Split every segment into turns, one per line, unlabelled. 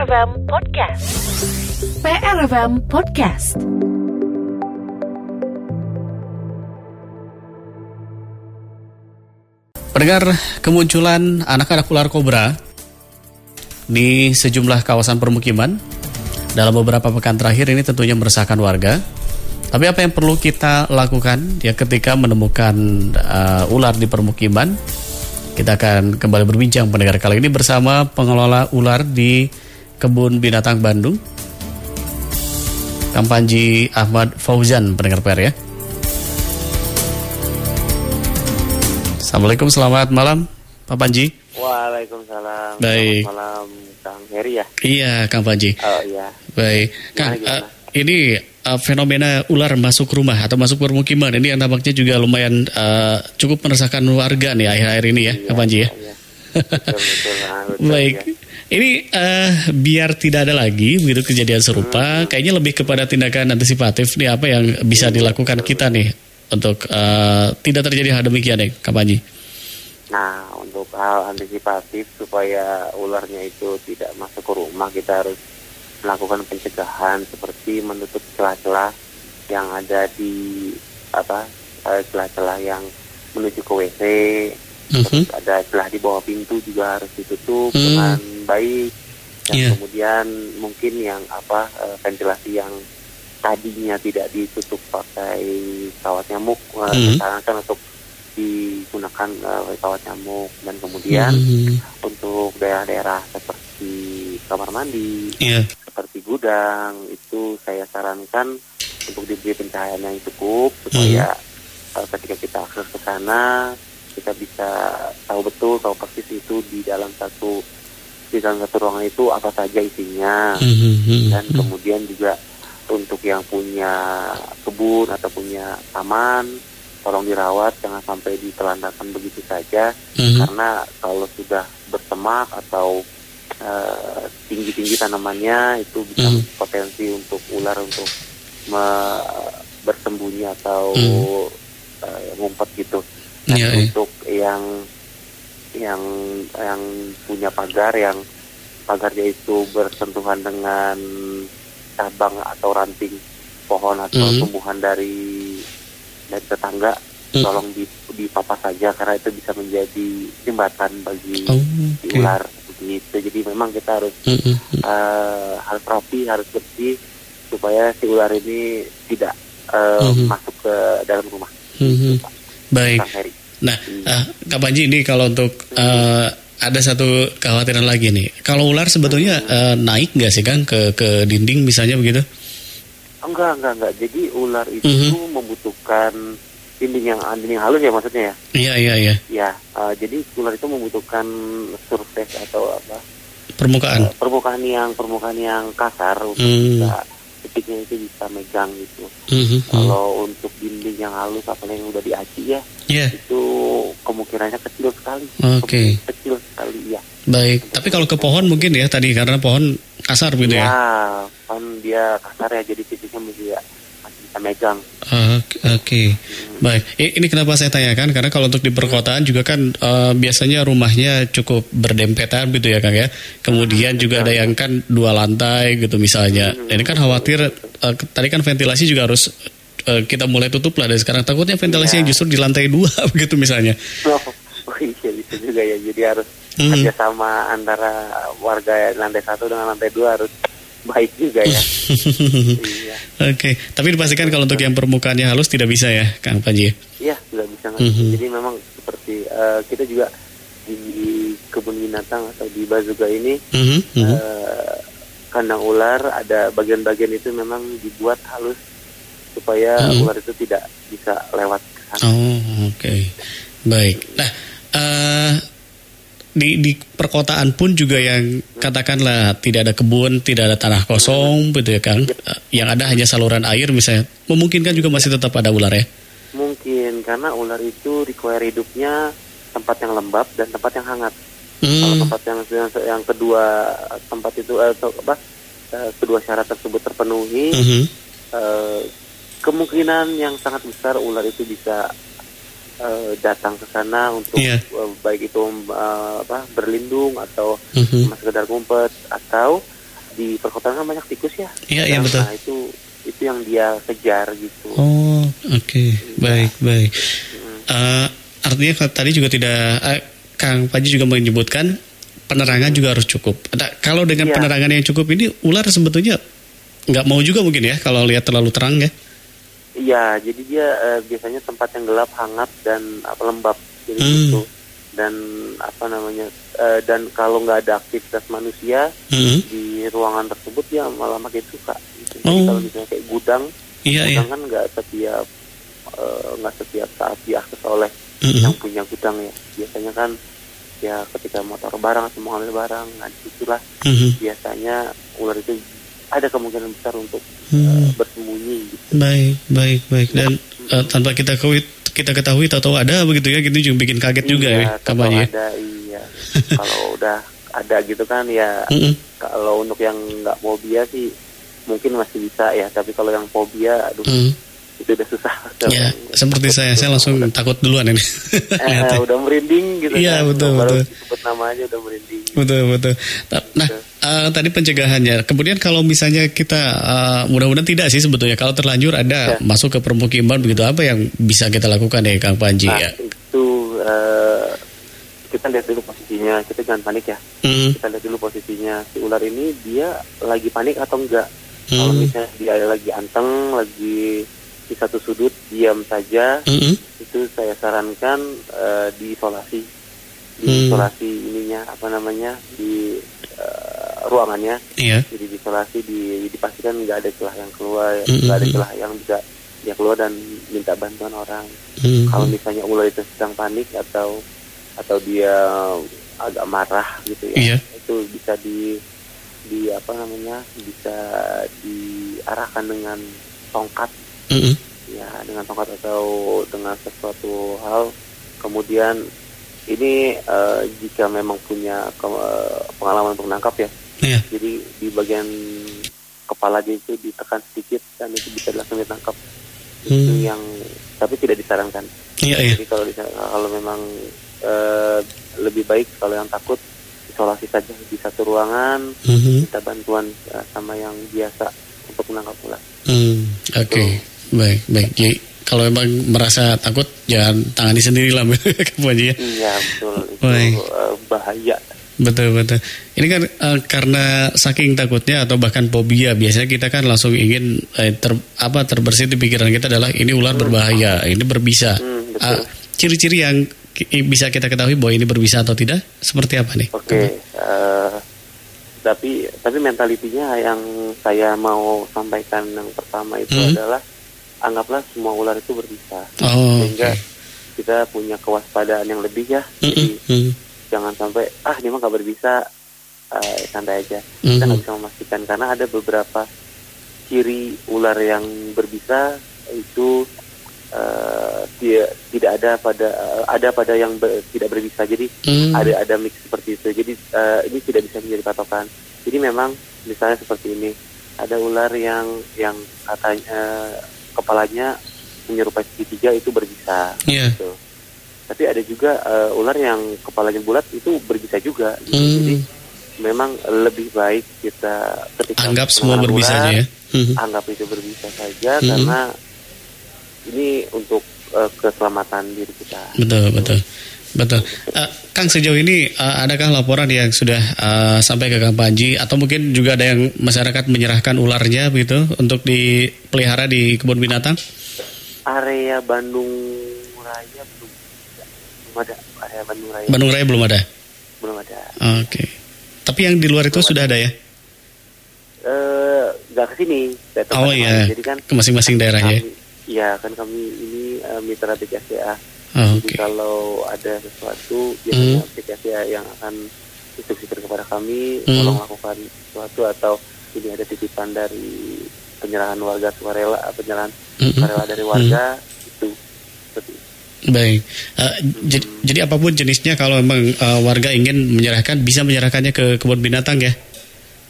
PRFM Podcast. PRFM Podcast.
Pendengar kemunculan anak-anak ular kobra di sejumlah kawasan permukiman dalam beberapa pekan terakhir ini tentunya meresahkan warga. Tapi apa yang perlu kita lakukan ya ketika menemukan uh, ular di permukiman? Kita akan kembali berbincang pendengar kali ini bersama pengelola ular di Kebun Binatang Bandung. Kampanji Ahmad Fauzan pendengar PR ya. Assalamualaikum, selamat malam Pak Panji.
Waalaikumsalam.
Baik.
Selamat malam Kang Heri ya.
Iya, Kang Panji.
Oh iya.
Baik, Kang.
Gimana, gimana?
uh, ini uh, fenomena ular masuk rumah atau masuk permukiman ini yang nampaknya juga lumayan uh, cukup meresahkan warga nih akhir-akhir ini ya, Kang Panji ya.
Iya. Betul betul. Nah, betul
Baik.
ya.
Ini uh, biar tidak ada lagi begitu kejadian serupa, kayaknya lebih kepada tindakan antisipatif nih apa yang bisa dilakukan kita nih untuk uh, tidak terjadi hal demikian nih, Kang Panji.
Nah, untuk hal antisipatif supaya ularnya itu tidak masuk ke rumah, kita harus melakukan pencegahan seperti menutup celah-celah yang ada di apa eh, celah-celah yang menuju ke WC,
Mhm.
terus ada celah di bawah pintu juga harus ditutup
Hmm.
dengan baik dan
Iya.
kemudian mungkin yang apa eh, ventilasi yang tadinya tidak ditutup pakai kawat nyamuk
Hmm.
disarankan untuk digunakan eh, kawat nyamuk dan kemudian
Mhm.
untuk daerah-daerah seperti kamar mandi
Iya.
seperti gudang itu saya sarankan untuk diberi pencahayaan yang cukup supaya uh, ketika kita akses ke sana kita bisa tahu betul tahu persis itu di dalam satu di dalam satu ruangan itu apa saja isinya
Mhm.
dan kemudian juga untuk yang punya kebun atau punya taman tolong dirawat jangan sampai ditelantarkan begitu saja
Mhm.
karena kalau sudah bersemak atau eh, tinggi-tinggi tanamannya itu bisa
Hmm.
potensi untuk ular untuk me- bersembunyi atau eh, ngumpet gitu.
Iya, iya.
untuk yang yang yang punya pagar yang pagarnya itu bersentuhan dengan cabang atau ranting pohon atau
Hmm.
tumbuhan dari dari tetangga
Hmm.
tolong di dipapas saja karena itu bisa menjadi jembatan bagi
Oh, oke.
ular begitu jadi memang kita harus
Mhm.
eh, harus rapi harus bersih supaya si ular ini tidak eh,
Mhm.
masuk ke dalam rumah
Mhm.
Pak
Baik.
Kang Heri.
Nah, uh, Kak Panji ini kalau untuk uh, ada satu kekhawatiran lagi nih. Kalau ular sebetulnya uh, naik nggak sih Kang ke ke dinding misalnya begitu?
enggak enggak enggak jadi ular itu
Mhm.
membutuhkan dinding yang dinding halus ya maksudnya ya
Iya iya iya.
ya eh, jadi ular itu membutuhkan surface atau apa
Permukaan.
eh, permukaan yang permukaan yang kasar untuk
Hmm.
bisa titiknya itu bisa megang gitu
Mhm, mhm.
Kalau untuk dinding yang halus apalagi yang udah diaci ya
Iya.
itu kemungkinannya kecil sekali.
Oke.
Kecil sekali ya.
Baik. Tapi kalau ke pohon mungkin ya tadi karena pohon kasar gitu
ya,
ya.
kan dia kasar ya jadi titiknya masih ya, masih bisa megang.
Oke. Oke. Baik. Ini kenapa saya tanyakan karena kalau untuk di perkotaan juga kan uh, biasanya rumahnya cukup berdempetan gitu ya Kang ya. Kemudian juga ada yang kan dua lantai gitu misalnya. Dan ini kan khawatir uh, tadi kan ventilasi juga harus uh, kita mulai tutup lah dari sekarang. Takutnya ventilasi yang justru di lantai dua begitu misalnya.
Oh, iya bisa juga ya. Jadi harus
Mhm.
kerjasama antara warga lantai satu dengan lantai dua harus baik juga ya. iya,
Oke. Tapi dipastikan kalau untuk yang permukaannya halus tidak bisa ya Kang Panji.
iya sudah bisa.
Mhm.
Jadi memang seperti eh, kita juga di kebun binatang atau di Bazuga ini
Mhm, mhm.
eh, kandang ular ada bagian-bagian itu memang dibuat halus supaya
Mhm.
ular itu tidak bisa lewat sana.
Oh, oke. Baik. Nah, eh di di perkotaan pun juga yang katakanlah tidak ada kebun, tidak ada tanah kosong, gitu ya Kang. Yang ada hanya saluran air misalnya, memungkinkan juga masih tetap ada ular ya.
Mungkin karena ular itu require hidupnya tempat yang lembab dan tempat yang hangat. Kalau
Hmm.
tempat yang yang, yang kedua tempat itu eh, atau apa eh, kedua syarat tersebut terpenuhi,
Mhm.
eh, kemungkinan yang sangat besar ular itu bisa eh, datang ke sana untuk
Iya.
eh, baik itu eh, apa berlindung atau
Mhm.
cuma sekedar ngumpet atau di perkotaan kan banyak tikus ya.
Iya, iya,
Dan,
betul.
Nah itu itu yang dia kejar gitu.
Oh, oke, baik, baik.
Hmm.
Eh, artinya tadi juga tidak, eh, Kang Panji juga menyebutkan penerangan juga harus cukup. Nah, kalau dengan
Iya.
penerangan yang cukup ini ular sebetulnya nggak mau juga mungkin ya kalau lihat terlalu terang ya.
Iya, jadi dia eh, biasanya tempat yang gelap, hangat dan apa lembab jadi
Hmm.
gitu. Dan apa namanya? eh, dan kalau nggak ada aktivitas manusia
Mhm.
di ruangan tersebut dia malah makin suka. Gitu. Jadi
Oh.
kalau misalnya kayak gudang,
Iya, iya.
gudang kan nggak setiap eh, nggak setiap saat diakses oleh
Mhm.
yang punya gudang ya. Biasanya kan ya ketika motor barang atau mau ngambil barang, nah di situlah
Mhm.
biasanya ular itu ada kemungkinan besar untuk
Hmm.
bersembunyi gitu.
Baik, baik, baik. Dan eh, tanpa kita ketahui, kita ketahui tahu ada begitu ya, gitu juga bikin kaget juga
iya,
ya, Panji. ya.
ada iya. kalau udah ada gitu kan ya
Mhm.
kalau untuk yang nggak fobia sih mungkin masih bisa ya, tapi kalau yang fobia aduh
Mhm.
Itu udah susah.
Ya, seperti saya, saya langsung
udah,
takut duluan ini.
eh, udah merinding gitu
Iya,
kan.
betul,
Baru
betul.
Sebut nama aja udah merinding.
Betul betul. Nah, eh, tadi pencegahannya. Kemudian kalau misalnya kita eh, mudah-mudahan tidak sih sebetulnya kalau terlanjur ada
Ya.
masuk ke permukiman begitu apa yang bisa kita lakukan ya Kang Panji
Nah,
ya?
itu eh, kita lihat dulu posisinya, kita jangan panik ya.
Mhm,
Kita lihat dulu posisinya si ular ini dia lagi panik atau enggak. Kalau
mhm,
misalnya dia lagi anteng, lagi di satu sudut diam saja,
mhm,
itu saya sarankan eh, diisolasi,
Hmm.
diisolasi ininya apa namanya di eh, ruangannya,
Iya.
jadi diisolasi, di, dipastikan nggak ada celah yang keluar,
Hmm,
nggak ada
hmm,
celah yang bisa dia keluar dan minta bantuan orang.
mhm,
Kalau misalnya ular itu sedang panik atau atau dia agak marah gitu ya,
Iya.
itu bisa di di apa namanya bisa diarahkan dengan tongkat
mhm,
ya dengan tongkat atau dengan sesuatu hal kemudian ini eh, jika memang punya ke- eh, pengalaman untuk menangkap ya
Iya.
jadi di bagian kepala dia itu ditekan sedikit dan itu bisa langsung ditangkap itu
Hmm.
yang tapi tidak disarankan
Iya, iya.
jadi kalau kalau memang eh, lebih baik kalau yang takut isolasi saja di satu ruangan
Mhm,
minta bantuan eh, sama yang biasa untuk menangkap ular
mhm. Oke, baik, baik. Jadi kalau memang merasa takut jangan tangani sendiri lah Kang Panji ya.
Iya betul itu
Baik.
eh, bahaya.
Betul betul. Ini kan eh, karena saking takutnya atau bahkan fobia biasanya kita kan langsung ingin eh, ter, apa terbersit di pikiran kita adalah ini ular berbahaya, ini berbisa.
Hmm, betul.
Ah, Ciri-ciri yang bisa kita ketahui bahwa ini berbisa atau tidak seperti apa nih?
Oke. eh, tapi tapi mentalitinya yang saya mau sampaikan yang pertama itu
Hmm.
adalah anggaplah semua ular itu berbisa
Oh,
sehingga
oke.
kita punya kewaspadaan yang lebih ya. Jadi
mm,
jangan sampai ah dia mah nggak berbisa eh, santai aja. Kita
Mhm.
nggak bisa memastikan karena ada beberapa ciri ular yang berbisa itu eh, dia tidak ada pada eh, ada pada yang ber- tidak berbisa. Jadi
mm.
ada ada mix seperti itu. Jadi eh, ini tidak bisa menjadi patokan. Jadi memang misalnya seperti ini ada ular yang yang katanya eh, kepalanya menyerupai segitiga itu berbisa.
Iya.
Gitu. Tapi ada juga eh, ular yang kepalanya bulat itu berbisa juga. gitu.
Hmm.
Jadi memang lebih baik kita ketika
Anggap semua berbisa ya. Mhm.
Anggap itu berbisa saja
Hmm.
karena ini untuk eh, keselamatan diri kita.
Betul betul. Betul. Eh, Kang sejauh ini eh, adakah laporan yang sudah eh, sampai ke Kang Panji atau mungkin juga ada yang masyarakat menyerahkan ularnya begitu untuk dipelihara di kebun binatang?
area Bandung Raya belum belum ada area Bandung Raya
Bandung Raya belum ada.
belum ada
Oke. Tapi yang di luar itu sudah ada ya?
eh nggak ke sini nggak tahu
Oh iya.
jadi kan
Ke masing-masing daerahnya. ya?
iya kan kami ini eh, mitra BKCA
Oh,
jadi
Oke.
kalau ada sesuatu biasanya
Hmm.
BKCA yang akan instruksikan kepada kami
Hmm.
tolong lakukan sesuatu atau ini ada titipan dari penyerahan warga sukarela penyerahan
Mm-mm.
sukarela dari warga itu seperti itu.
Baik. Eh, jadi, jadi apa pun jenisnya kalau memang eh, warga ingin menyerahkan bisa menyerahkannya ke kebun binatang ya?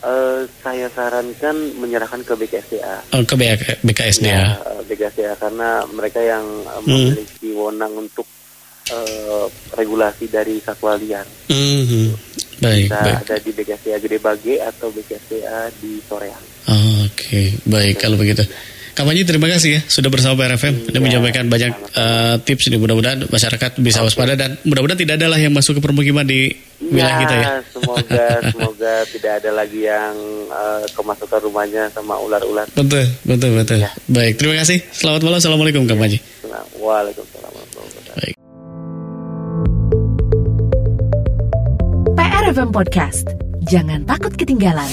Eh, saya sarankan menyerahkan ke BKSDA.
Oh, ke BK, BKSD ya.
eh, BKSDA karena mereka yang eh,
Hmm.
memiliki wewenang untuk eh, regulasi dari satwa liar.
Mhm. Baik,
bisa
baik.
ada di BKCA Gede Bage atau BKCA di Soreang.
Oke, baik kalau begitu. Kak Panji terima kasih ya sudah bersama PRFM dan
Iya,
menyampaikan banyak eh, tips ini mudah-mudahan masyarakat bisa waspada dan mudah-mudahan tidak ada lah yang masuk ke permukiman di wilayah kita ya.
semoga semoga tidak ada lagi yang eh, kemasukan rumahnya sama ular-ular.
Betul, betul, betul.
Ya.
Baik, terima kasih. Selamat malam. Assalamualaikum Kak Panji.
Nah, Waalaikumsalam warahmatullahi wabarakatuh.
Baik.
PRFM Podcast. Jangan takut ketinggalan.